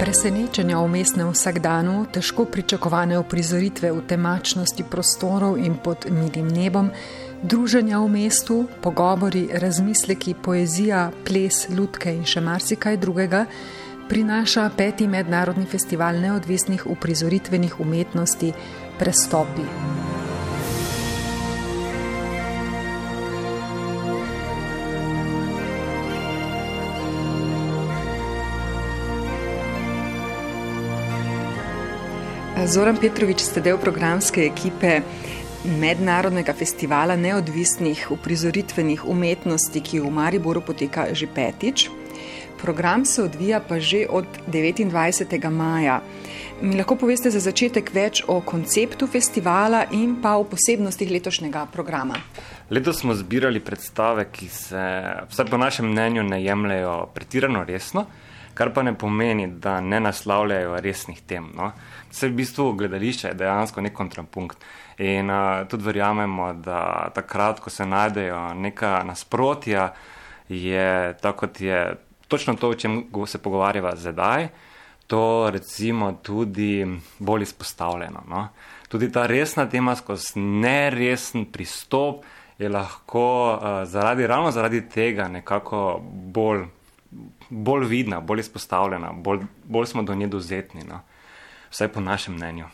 Presenečenja v mestnem vsakdanu, težko pričakovane uprizoritve v temačnosti prostorov in pod milim nebom, druženja v mestu, pogovori, razmisleki, poezija, ples, lutke in še marsikaj drugega, prinaša peti mednarodni festival neodvisnih uprizoritvenih umetnosti Prestopi. Zoran Petrovič, ste del programske ekipe Mednarodnega festivala neodvisnih uprizoritvenih umetnosti, ki v Mariboru poteka že petič. Program se odvija pa že od 29. maja. Mi lahko poveste za začetek več o konceptu festivala in pa o posebnostih letošnjega programa? Letos smo zbirali predstave, ki se, vsaj po našem mnenju, ne jemljajo pretirano resno, kar pa ne pomeni, da ne naslavljajo resnih tem. No? Vse v bistvu gledališče je dejansko nek kontrapunkt. In uh, tudi verjamemo, da takrat, ko se najdejo neka nasprotja, je tako, kot je točno to, o čem se pogovarjava zdaj, to recimo tudi bolj izpostavljeno. No? Tudi ta resna tema skozi neresen pristop je lahko uh, zaradi, ravno zaradi tega nekako bolj, bolj vidna, bolj izpostavljena, bolj, bolj smo do nje dozetni. No? vsaj po našem mnenju.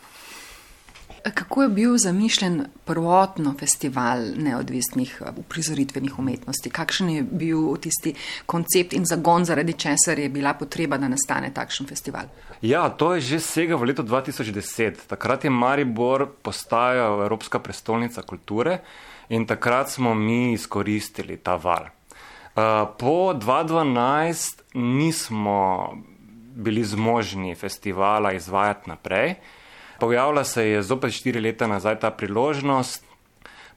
Kako je bil zamišljen prvotno festival neodvisnih uprizoritvenih umetnosti? Kakšen je bil tisti koncept in zagon, zaradi česar je bila potreba, da nastane takšen festival? Ja, to je že vsega v letu 2010. Takrat je Maribor postajal Evropska prestolnica kulture in takrat smo mi izkoristili ta val. Po 2012 nismo bili zmožni festivala izvajati naprej. Pojavila se je zopet štiri leta nazaj ta priložnost.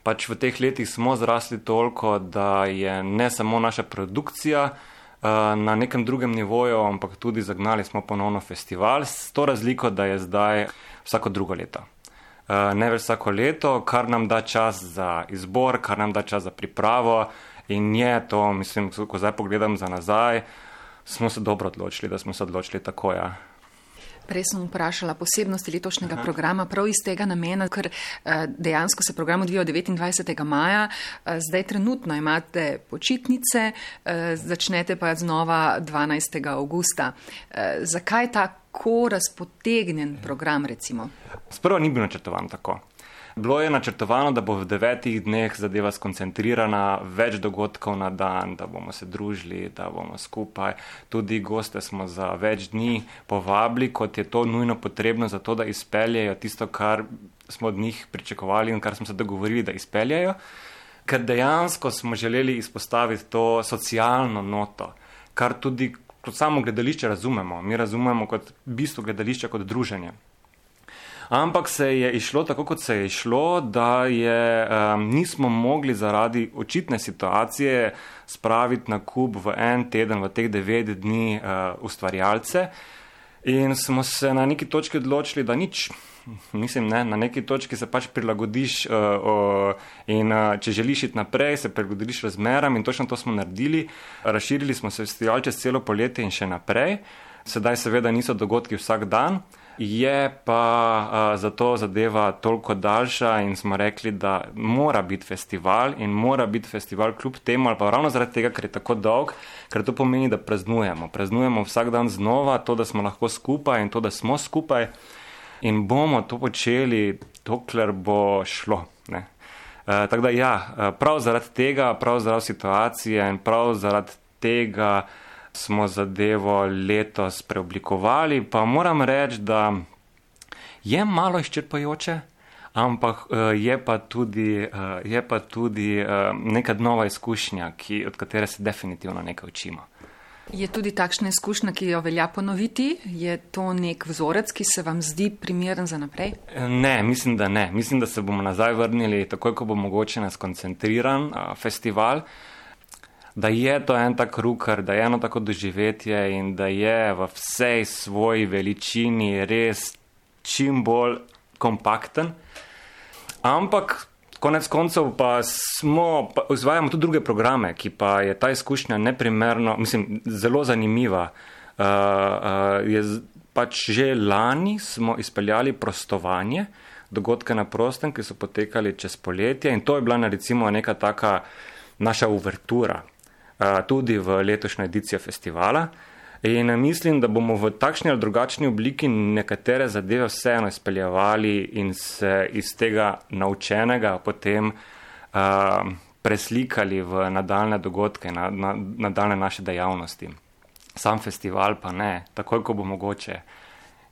Pač v teh letih smo zrasli toliko, da je ne samo naša produkcija uh, na nekem drugem nivoju, ampak tudi zagnali smo ponovno festival, s to razliko, da je zdaj vsako drugo leto. Uh, ne več vsako leto, kar nam da čas za izbor, kar nam da čas za pripravo in je to, mislim, ko zdaj pogledam za nazaj, smo se dobro odločili, da smo se odločili tako. Ja. Prej sem vprašala posebnosti letošnjega Aha. programa, prav iz tega namena, ker eh, dejansko se program odvija 29. maja, eh, zdaj trenutno imate počitnice, eh, začnete pa znova 12. augusta. Zakaj tako razpotegnen program, recimo? Sprva ni bil načrtovan tako. Bilo je načrtovano, da bo v devetih dneh zadeva skoncentrirana, več dogodkov na dan, da bomo se družili, da bomo skupaj. Tudi goste smo za več dni povabili, kot je to nujno potrebno, zato da izpeljejo tisto, kar smo od njih pričakovali in kar smo se dogovorili, da izpeljejo. Ker dejansko smo želeli izpostaviti to socialno noto, kar tudi kot samo gledališče razumemo. Mi razumemo kot bistvo gledališča kot druženje. Ampak se je išlo tako, kot se je išlo, da je, um, nismo mogli zaradi očitne situacije spraviti na kup v en teden, v teh devet dni uh, ustvarjalce. In smo se na neki točki odločili, da nič. Mislim, ne, na neki točki se pač prilagodiš uh, uh, in uh, če želiš iti naprej, se prilagodiš razmeram in točno to smo naredili. Razširili smo se festival čez celo poletje in še naprej. Sedaj seveda niso dogodki vsak dan, je pa uh, zato zadeva toliko daljša in smo rekli, da mora biti festival in mora biti festival kljub temu, ali pa ravno zaradi tega, ker je tako dolg, ker to pomeni, da praznujemo. Praznujemo vsak dan znova to, da smo lahko skupaj in to, da smo skupaj in bomo to počeli, dokler bo šlo. Ne? Tako da ja, prav zaradi tega, prav zaradi situacije in prav zaradi tega smo zadevo letos preoblikovali, pa moram reči, da je malo izčrpajoče, ampak eh, je pa tudi, eh, je pa tudi eh, neka nova izkušnja, ki, od katere se definitivno nekaj učimo. Je tudi takšna izkušnja, ki jo velja ponoviti? Je to nek vzorec, ki se vam zdi primeren za naprej? Ne, mislim, da ne. Mislim, da se bomo nazaj vrnili, takoj, ko bo mogoče nas koncentriran festival. Da je to en tak rukar, da je eno tako doživetje in da je v vsej svoji veličini res čim bolj kompakten. Ampak konec koncev pa smo, pa izvajamo tudi druge programe, ki pa je ta izkušnja neprimerno, mislim, zelo zanimiva. Uh, uh, je pač že lani smo izpeljali prostovanje, dogodke na prostem, ki so potekali čez poletje in to je bila recimo neka taka naša uvertura tudi v letošnjo edicijo festivala. In mislim, da bomo v takšni ali drugačni obliki nekatere zadeve vseeno izpeljevali in se iz tega naučenega potem uh, preslikali v nadaljne dogodke, na, na, nadaljne naše dejavnosti. Sam festival pa ne, takoj, ko bo mogoče,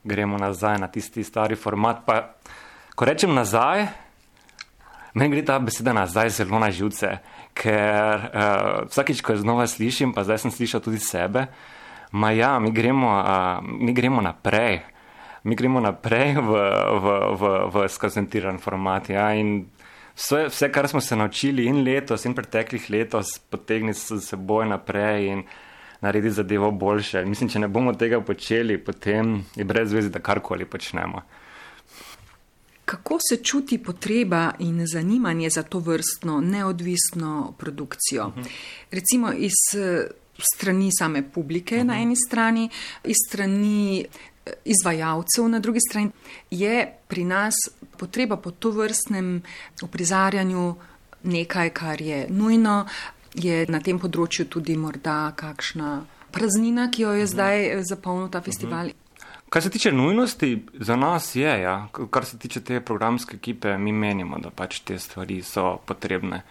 gremo nazaj na tisti stari format. Pa, ko rečem nazaj, meni gre ta beseda nazaj zelo na živce, ker uh, vsakič, ko jo znova slišim, pa zdaj sem slišal tudi sebe, uh, Ma ja, mi gremo, a, mi gremo naprej. Mi gremo naprej v, v, v, v skazentiran format. Ja, vse, vse, kar smo se naučili in letos, in preteklih letos, potegniti s seboj naprej in narediti zadevo boljše. Mislim, če ne bomo tega počeli, potem je brez vezi, da karkoli počnemo. Kako se čuti potreba in zanimanje za to vrstno neodvisno produkcijo? Uh mhm. -huh. Recimo iz strani same publike uh -huh. na mhm. eni strani, iz strani eh, izvajalcev na drugi strani, je pri nas potreba po to vrstnem uprizarjanju nekaj, kar je nujno, je na tem področju tudi morda kakšna praznina, ki jo je uh mhm. -huh. zdaj eh, zapolnil ta festival. Uh. -huh. Kar se tiče nujnosti, za nas je, ja. kar se tiče te programske ekipe, mi menimo, da pač te stvari so potrebne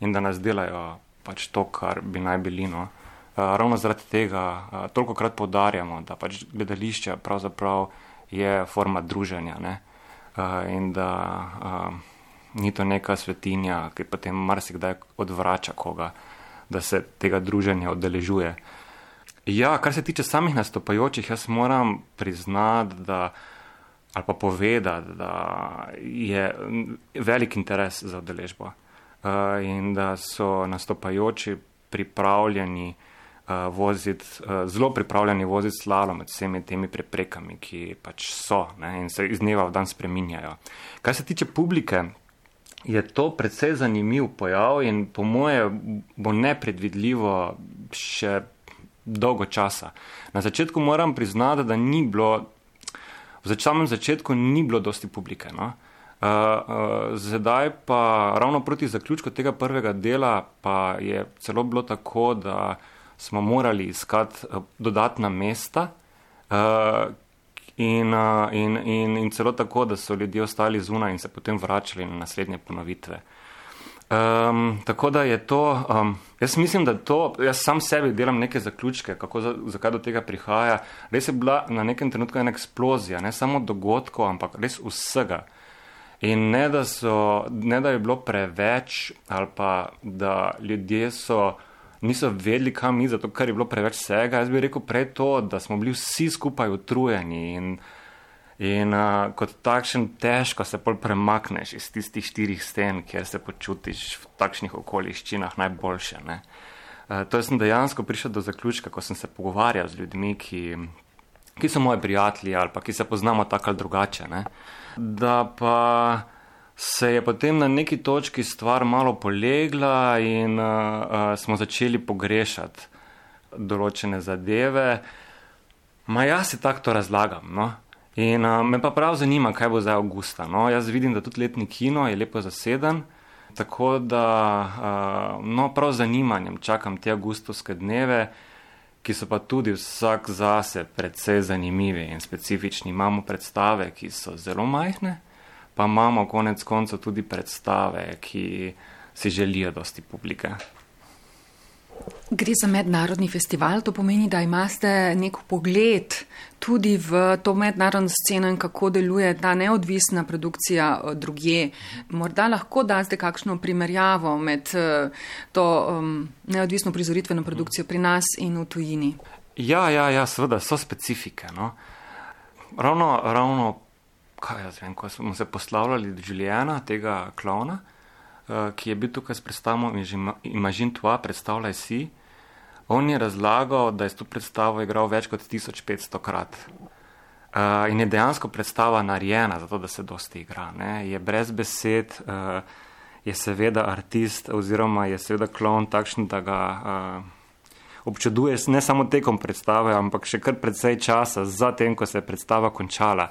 in da nas delajo pač to, kar bi naj bili. No. Eh, ravno zaradi tega eh, toliko krat podarjamo, da pač gledališče pravzaprav je forma druženja ne? Eh, in da ni to neka svetinja, ki potem marsikdaj odvrača koga, da se tega druženja oddeležuje. Ja, kar se tiče samih nastopajočih, jaz moram priznati, da ali pa povedati, da je velik interes za odeležbo uh, in da so nastopajoči pripravljeni uh, voziti, uh, zelo pripravljeni voziti slalom med vsemi temi preprekami, ki pač so ne, in se iz dneva v dan spreminjajo. Kar se tiče publike, je to predvsej zanimiv pojav in po moje bo nepredvidljivo še dolgo časa. Na začetku moram priznati, da ni bilo, v samem začetku ni bilo dosti publike. No? Uh, uh, zdaj pa ravno proti zaključku tega prvega dela pa je celo bilo tako, da uh, smo morali iskati uh, dodatna mesta uh, in, uh, in, in, in celo tako, da so ljudje ostali zunaj in se potem vračali na naslednje ponovitve. Um, tako da je to, um, jaz mislim, da to, jaz sam sebi delam neke zaključke, kako, zakaj do tega prihaja. Res je bila na nekem trenutku ena eksplozija, ne samo dogodkov, ampak res vsega. In ne da, so, ne, da je bilo preveč, ali pa da ljudje so niso vedeli, kam mi, zato ker je bilo preveč vsega. Jaz bi rekel prej to, da smo bili vsi skupaj utrujeni in, in uh, kot takšen težko se pol premakneš iz tistih štirih sten, kjer se počutiš v takšnih okoliščinah najboljše. Ne? Uh, to sem dejansko prišel do zaključka, ko sem se pogovarjal z ljudmi, ki, ki so moji prijatelji ali pa ki se poznamo tako ali drugače. Ne? Da pa se je potem na neki točki stvar malo polegla in uh, uh, smo začeli pogrešati določene zadeve. Ma jaz si tako to razlagam. No? In uh, me pa prav zanima, kaj bo zdaj avgusta. No? Jaz vidim, da tudi letni kino je lepo zaseden. Tako da, uh, no, prav zanimanjem čakam te avgustovske dneve, ki so pa tudi vsak zase predvsej zanimivi in specifični. Imamo predstave, ki so zelo majhne, pa imamo konec koncev tudi predstave, ki si želijo dosti publike. Gre za mednarodni festival, to pomeni, da imate nek pogled tudi v to mednarodno sceno in kako deluje ta neodvisna produkcija eh, drugje. Morda lahko daste kakšno primerjavo med eh, to um, neodvisno prizoritveno produkcijo pri nas in v tujini. Ja, ja, ja seveda so specifike. No. Ravno, ravno, kaj jaz vem, ko smo se poslavljali do Juliana, tega klona, ki je bil tukaj s predstavo Imagine Toi, predstavljaj si. On je razlagal, da je to predstavo igral več kot 1500 krat. Uh, in je dejansko predstava narejena za to, da se dosti igra. Ne? Je brez besed, uh, je seveda artist oziroma je seveda klon takšen, da ga uh, občuduje ne samo tekom predstave, ampak še kar precej časa zatem, ko se je predstava končala.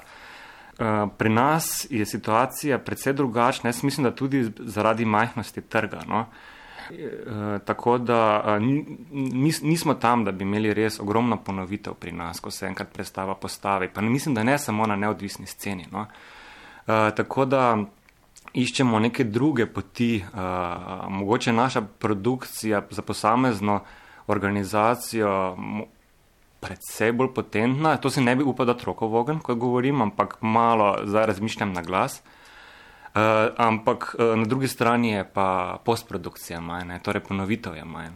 Pri nas je situacija precej drugačna, jaz mislim, da tudi zaradi majhnosti trga. No? Eh, tako da eh, nis, nismo tam, da bi imeli res ogromno ponovitev pri nas, ko se enkrat predstava postavi. Pa mislim, da ne samo na neodvisni sceni. No? Tako da iščemo neke druge poti, mogoče naša produkcija za posamezno organizacijo. Predvsej bolj potentna, to se ne bi upal, da troko v ogen, ko govorim, ampak malo zdaj razmišljam na glas. Uh, Uh, ampak uh, na drugi strani je pa postprodukcija manj, ne? torej ponovitev je manj.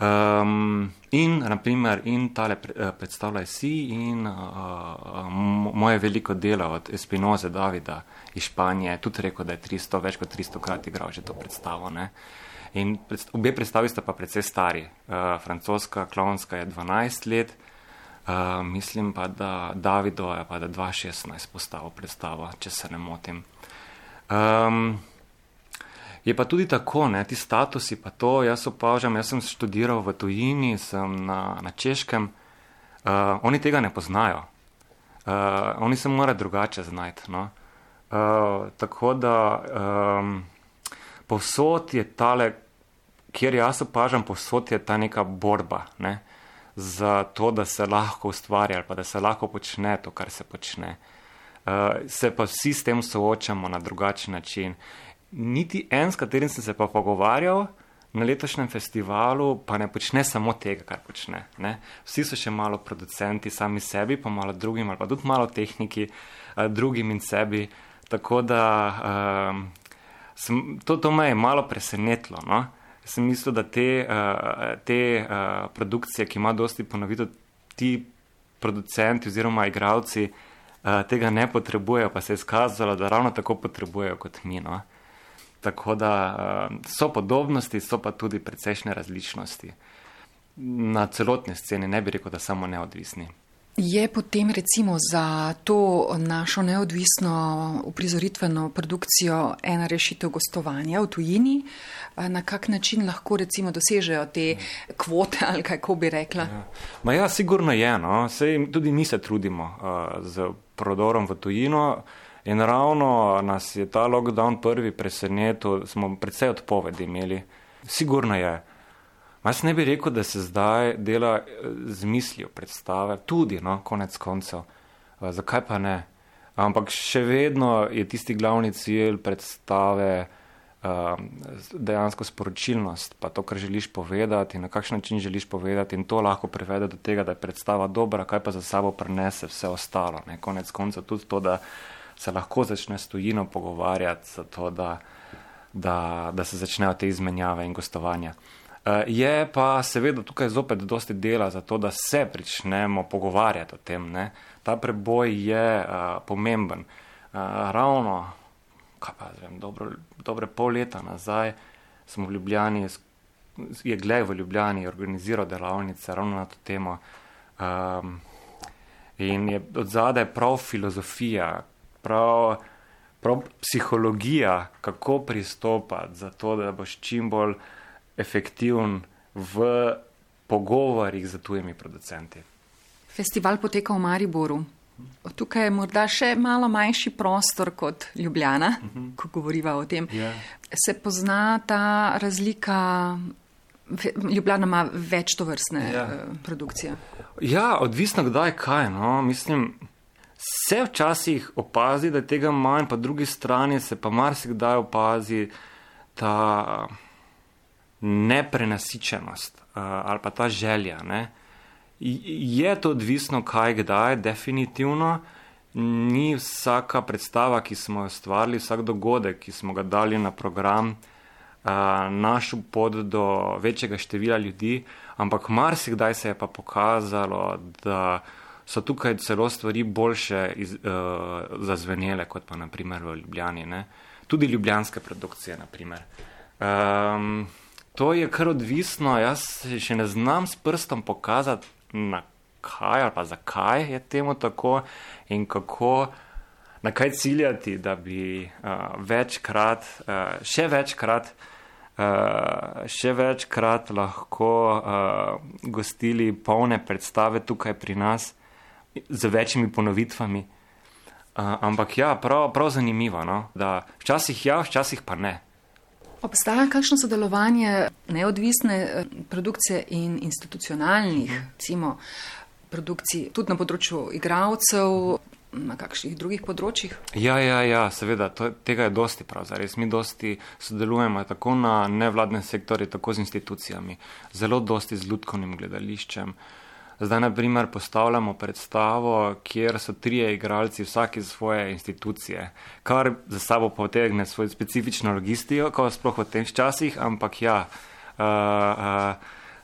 Um, in, naprimer, in tale uh, predstavljaj si in uh, moje veliko delo od Espinoze Davida iz Španije, tudi rekel, da je 300, več kot 300 krat igral že to predstavo. Ne? In pred, obe predstavi sta pa precej stari. Uh, francoska, klonska je 12 let, uh, mislim pa, da Davido je pa da 2016 postavil predstavo, če se ne motim. Um, je pa tudi tako, ne, ti statusi, pa to jaz opažam. Jaz sem študiral v tujini, sem na, na češkem, uh, oni tega ne poznajo. Uh, oni se morajo drugače znajti. No. Uh, tako da um, povsod je tale, kjer jaz opažam, povsod je ta neka borba ne, za to, da se lahko ustvarja ali pa da se lahko počne to, kar se počne. Uh, se pa vsi s tem soočamo na drugačen način. Niti en, s katerim sem se pa pogovarjal na letošnjem festivalu, pa ne počne samo tega, kar počne. Ne? Vsi so še malo producenti, sami sebi, pa malo drugim, ali pa tudi malo tehniki, uh, drugim in sebi. Tako da uh, sem, to, to me je malo presenetilo. No? Sem mislil, da te, uh, te uh, produkcije, ki ima dosti ponovitev, ti producenti oziroma igravci, uh, Eh, tega ne potrebujejo, pa se je izkazalo, da ravno tako potrebujejo kot mi. No? Tako da uh, so podobnosti, so pa tudi precejšnje različnosti. Na celotni sceni ne bi rekel, da samo neodvisni. Je potem recimo za to našo neodvisno uprizoritveno produkcijo ena rešitev gostovanja v tujini? Na kak način lahko recimo dosežejo te kvote ali kako bi rekla? Ja, Ma ja sigurno je. No. Sej, tudi mi se trudimo uh, z prodorom v tujino in ravno nas je ta lockdown prvi presenetil, smo predvsej odpovedi imeli. Sigurno je. Jaz ne bi rekel, da se zdaj dela eh, z mislijo predstave, tudi, no, konec koncev. Eh, zakaj pa ne? Ampak še vedno je tisti glavni cilj predstave um, dejansko sporočilnost, pa to, kar želiš povedati, na kakšen način želiš povedati in to lahko privede do tega, da je predstava dobra, kaj pa za sabo prenese vse ostalo. Ne? Konec koncev tudi to, da se lahko začne s tujino pogovarjati, zato da, da, da se začnejo te izmenjave in gostovanja. Eh, je pa seveda tukaj zopet dosti dela za to, da se pričnemo pogovarjati o tem. Ne? Ta preboj je uh, pomemben. Uh, ravno, kaj pa vem, dobro, dobre pol leta nazaj smo v Ljubljani, je Glej v Ljubljani organiziral delavnice ravno na to temo. Um, in je od zadaj prav filozofija, prav, prav psihologija, kako pristopati za to, da boš čim bolj efektiven v pogovorih z tujimi producenti. Festival poteka v Mariboru. Tukaj je morda še malo manjši prostor kot Ljubljana, uh mhm. -huh. ko govoriva o tem. Yeah. Ja. Se pozna ta razlika? Ljubljana ima več to vrstne. Ja. produkcije. Ja, odvisno kdaj kaj. No. Mislim, se včasih opazi, da je tega manj, pa drugi strani se pa marsikdaj opazi ta neprenasičenost uh, ali pa ta želja. Ne? Je to odvisno, kaj kdaj, definitivno. Ni vsaka predstava, ki smo jo ustvarili, vsak dogodek, ki smo ga dali na program, uh, našel pot do večjega števila ljudi, ampak marsikdaj se je pa pokazalo, da so tukaj celo stvari boljše iz, uh, zazvenele, kot pa naprimer v Ljubljani. Ne? Tudi ljubljanske produkcije, naprimer. Um, to je kar odvisno, jaz še ne znam s prstom pokazati, na kaj ali pa zakaj je temu tako in kako, na kaj ciljati, da bi uh, večkrat, uh, še večkrat, uh, še večkrat lahko uh, gostili polne predstave tukaj pri nas z večjimi ponovitvami. Uh, ampak ja, prav, prav zanimivo, no? da včasih ja, včasih pa ne. Obstaja kakšno sodelovanje neodvisne eh, produkcije in institucionalnih, recimo, produkcij tudi na področju igravcev, na kakšnih drugih področjih? Ja, ja, ja seveda, to, tega je dosti pravzaprav. Mi dosti sodelujemo tako na nevladnem sektorju, tako z institucijami, zelo dosti z ljudkovnim gledališčem. Uh, Zdaj, na primer, postavljamo predstavo, kjer so trije igralci, vsak iz svoje institucije, kar za sabo potegne svojo specifično logistijo, kot sploh v tem časih, ampak ja. Uh, uh,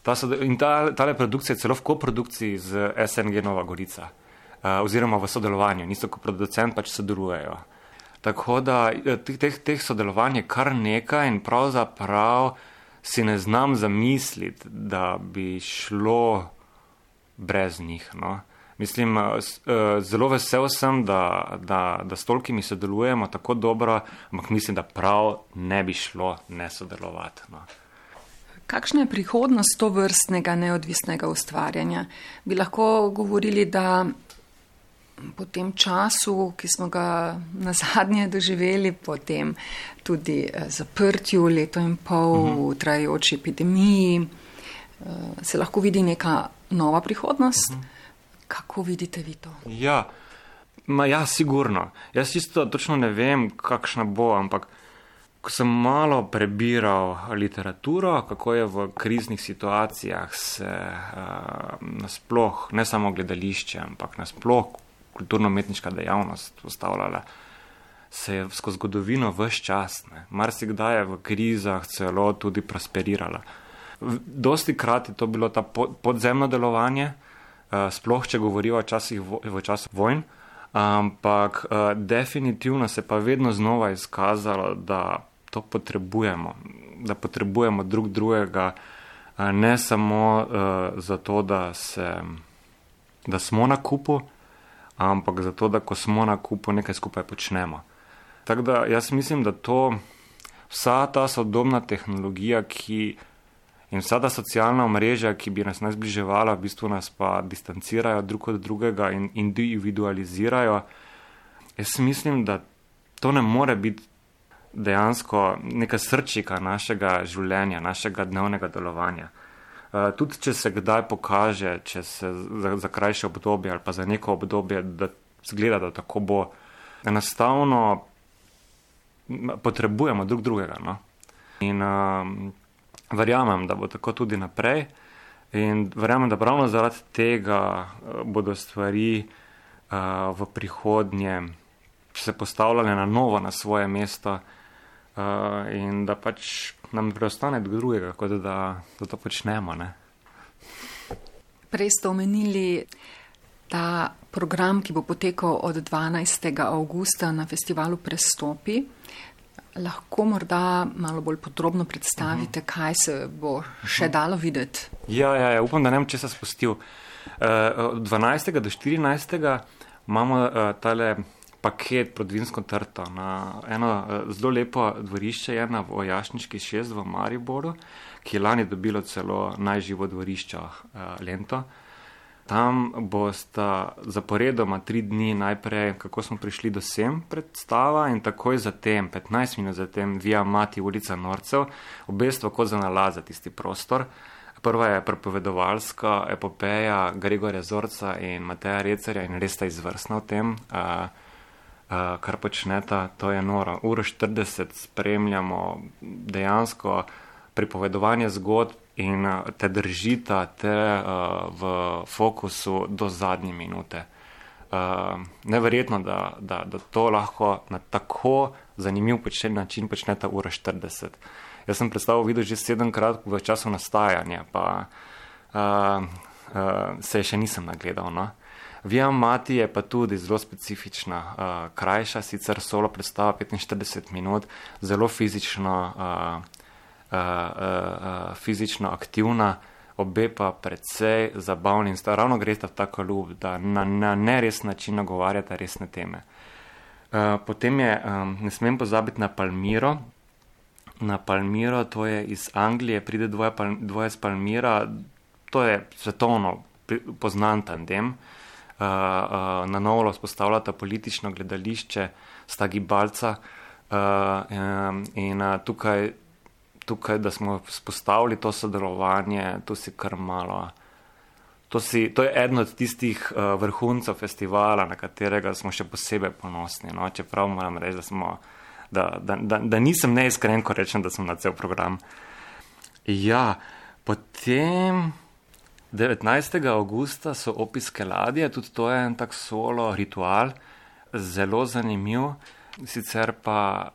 ta so, in ta, produkcija je celo v koprodukciji z SNG Nova Gorica, uh, oziroma v sodelovanju, niso kot producent, pač sodelujejo. Tako da teh, teh sodelovanj je kar nekaj in pravzaprav si ne znam zamisliti, da bi šlo brez njih. No. Mislim, eh, eh, zelo vesel sem, da, da, da s tolkimi sodelujemo tako dobro, ampak mislim, da prav ne bi šlo ne sodelovati. No. Kakšna je prihodnost to vrstnega neodvisnega ustvarjanja? Bi lahko govorili, da po tem času, ki smo ga na zadnje doživeli, po tem tudi eh, zaprtju leto in pol, uh mhm. -huh. trajajoči epidemiji, se lahko vidi neka nova prihodnost. Uh. -huh. Kako vidite vi to? Ja, ma, ja, sigurno. Jaz isto točno ne vem, kakšna bo, ampak ko sem malo prebiral literaturo, kako je v kriznih situacijah se uh, nasploh, ne samo gledališče, ampak nasploh kulturno-umetniška dejavnost ustavljala. Se je skozi zgodovino vse čas, marsikdaj je v krizah celo tudi prosperirala. Dosti krat je to bilo ta podzemno delovanje, eh, sploh če govorijo časih v času vojn, ampak eh, definitivno se pa vedno znova izkazalo, da to potrebujemo, da potrebujemo drug drugega, eh, ne samo zato, da, se, da smo na kupu, ampak zato, da ko smo na kupu, nekaj skupaj počnemo. Tako da jaz mislim, da to, vsa ta sodobna tehnologija, ki In vsa ta socialna omrežja, ki bi nas najzbliževala, v bistvu nas pa distancirajo drug od drugega in individualizirajo. Jaz mislim, da to ne more biti dejansko neka srčika našega življenja, našega dnevnega delovanja. Uh, tudi če se kdaj pokaže, če se za, za krajše obdobje ali pa za neko obdobje, da zgleda, da tako bo, enostavno potrebujemo drug drugega. No? In uh, verjamem, da bo tako tudi naprej. In verjamem, da ravno zaradi tega eh, bodo stvari uh, v prihodnje se postavljale na novo na svoje mesto uh, in da pač nam preostane drugega, kot da, da to počnemo. Ne? Prej ste omenili ta program, ki bo potekal od 12. augusta na festivalu Prestopi lahko morda malo bolj podrobno predstavite, uh -huh. kaj se bo še dalo videti? Ja, ja, ja upam, da ne bom česa spustil. Uh, od 12. do 14. imamo uh, tale paket pod vinsko trto na eno uh, zelo lepo dvorišče, je na vojašniški šest v Mariboru, ki je lani dobilo celo najživo dvorišče uh, Lento. Tam bosta zaporedoma tri dni najprej, kako smo prišli do sem predstava in takoj zatem, 15 minut zatem, via Mati ulica Norcev, obestvo kot za nalaza tisti prostor. Prva je prepovedovalska epopeja Gregorja Zorca in Mateja Recerja in res sta izvrstna v tem, uh, uh, kar počneta, to je noro. Uro 40 spremljamo dejansko pripovedovanje zgodb in te držita te uh, v fokusu do zadnje minute. Uh, neverjetno, da, da, da to lahko na tako zanimiv počne, način počne ta ura 40. Jaz sem predstavo videl že sedemkrat v času nastajanja, pa uh, uh, se še nisem nagledal. No? Via Mati je pa tudi zelo specifična, uh, krajša, sicer solo predstava 45 minut, zelo fizično, uh, uh, uh, fizično aktivna, obe pa predvsej zabavni in sta ravno gresta v tako ljub, da na, na neres način nagovarjata resne teme. Uh, potem je, um, ne smem pozabiti na Palmiro. Na Palmiro, to je iz Anglije, pride dvoje, dvoje z Palmira, to je svetovno poznan tandem. Uh, uh, na novo vzpostavljata politično gledališče, sta gibalca. Uh, in uh, tukaj, tukaj, da smo vzpostavili to sodelovanje, to si kar malo. To, si, to je eden od tistih uh, vrhuncev festivala, na katerega smo še posebej ponosni. No? Čeprav moram reči, da, smo, da, da, da, da nisem neiskren, ko rečem, da sem na cel program. Ja, potem. 19. augusta so opiske ladje, tudi to je en tak solo ritual, zelo zanimiv, sicer pa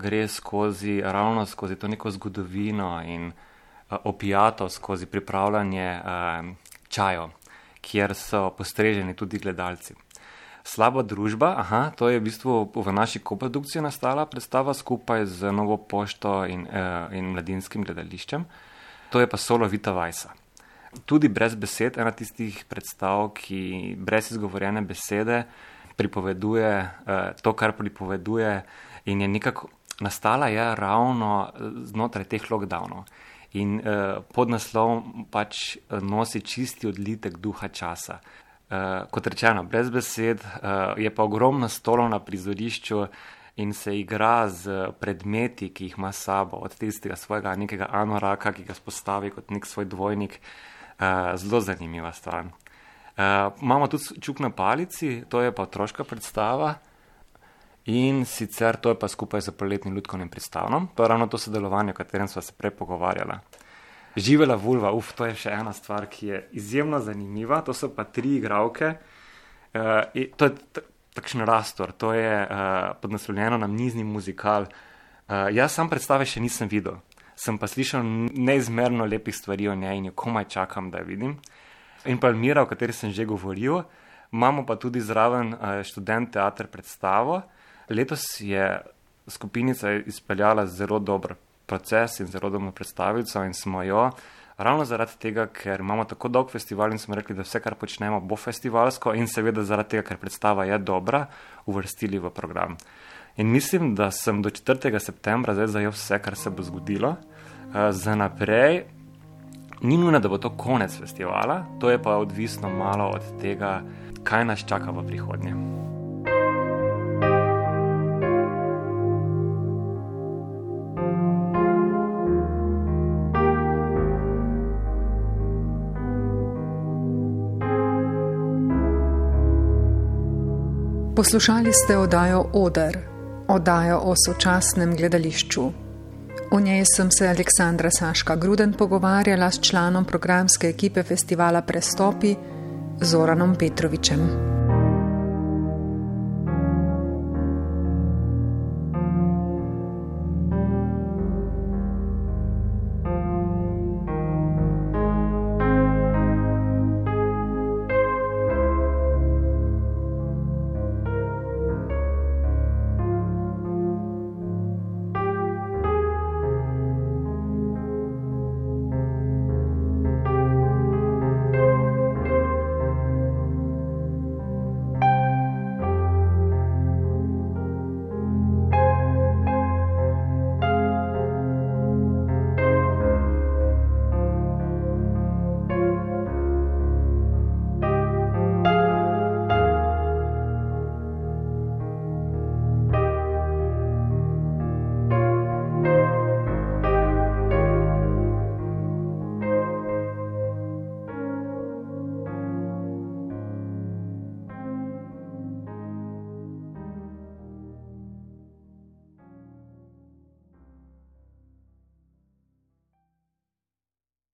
gre skozi ravno skozi to neko zgodovino in opijato skozi pripravljanje eh, čajo, kjer so postreženi tudi gledalci. Slaba družba, aha, to je v bistvu v naši koprodukciji nastala predstava skupaj z Novo pošto in, eh, in mladinskim gledališčem, to je pa solo Vita Vajsa tudi brez besed, ena tistih predstav, ki brez izgovorjene besede pripoveduje uh, to, kar pripoveduje, in je nekako nastala je ravno eh, znotraj teh lockdownov. In uh, pod naslovom pač nosi čisti odlitek duha časa. Uh, kot rečeno, brez besed, uh, je pa ogromno stolov na prizorišču in se igra z predmeti, ki jih ima sabo, od tistega svojega nekega anoraka, ki ga spostavi kot nek svoj dvojnik, Eh, zelo zanimiva stvar. Uh, imamo tudi čuk na palici, to je pa otroška predstava in sicer to je pa skupaj z poletnim ljudkovnim predstavom. To je ravno to sodelovanje, o katerem smo se prej pogovarjali. Živela vulva, uf, to je še ena stvar, ki je izjemno zanimiva. To so pa tri igravke. Uh, to je takšen rastor, to je uh, podnaslovljeno na nizni muzikal. Uh, jaz sam predstave še nisem videl sem pa slišal neizmerno lepih stvari o njej in jo komaj čakam, da jo vidim. In pa Mira, o kateri sem že govoril, imamo pa tudi zraven eh, študent teater predstavo. Letos je skupinica izpeljala zelo dober proces in zelo dobro predstavico in smo jo. Ravno zaradi tega, ker imamo tako dolg festival in smo rekli, da vse, kar počnemo, bo festivalsko, in seveda zaradi tega, ker predstava je dobra, uvrstili v program. In mislim, da sem do 4. septembra zdaj zajel vse, kar se bo zgodilo. Eh, za naprej, ni nujno, da bo to konec festivala, to je pa odvisno malo od tega, kaj nas čaka v prihodnje. Poslušali ste oddajo Oder, oddajo o sočasnem gledališču. O njej sem se Aleksandra Saška Gruden pogovarjala s članom programske ekipe festivala Prestopi Zoranom Petrovičem.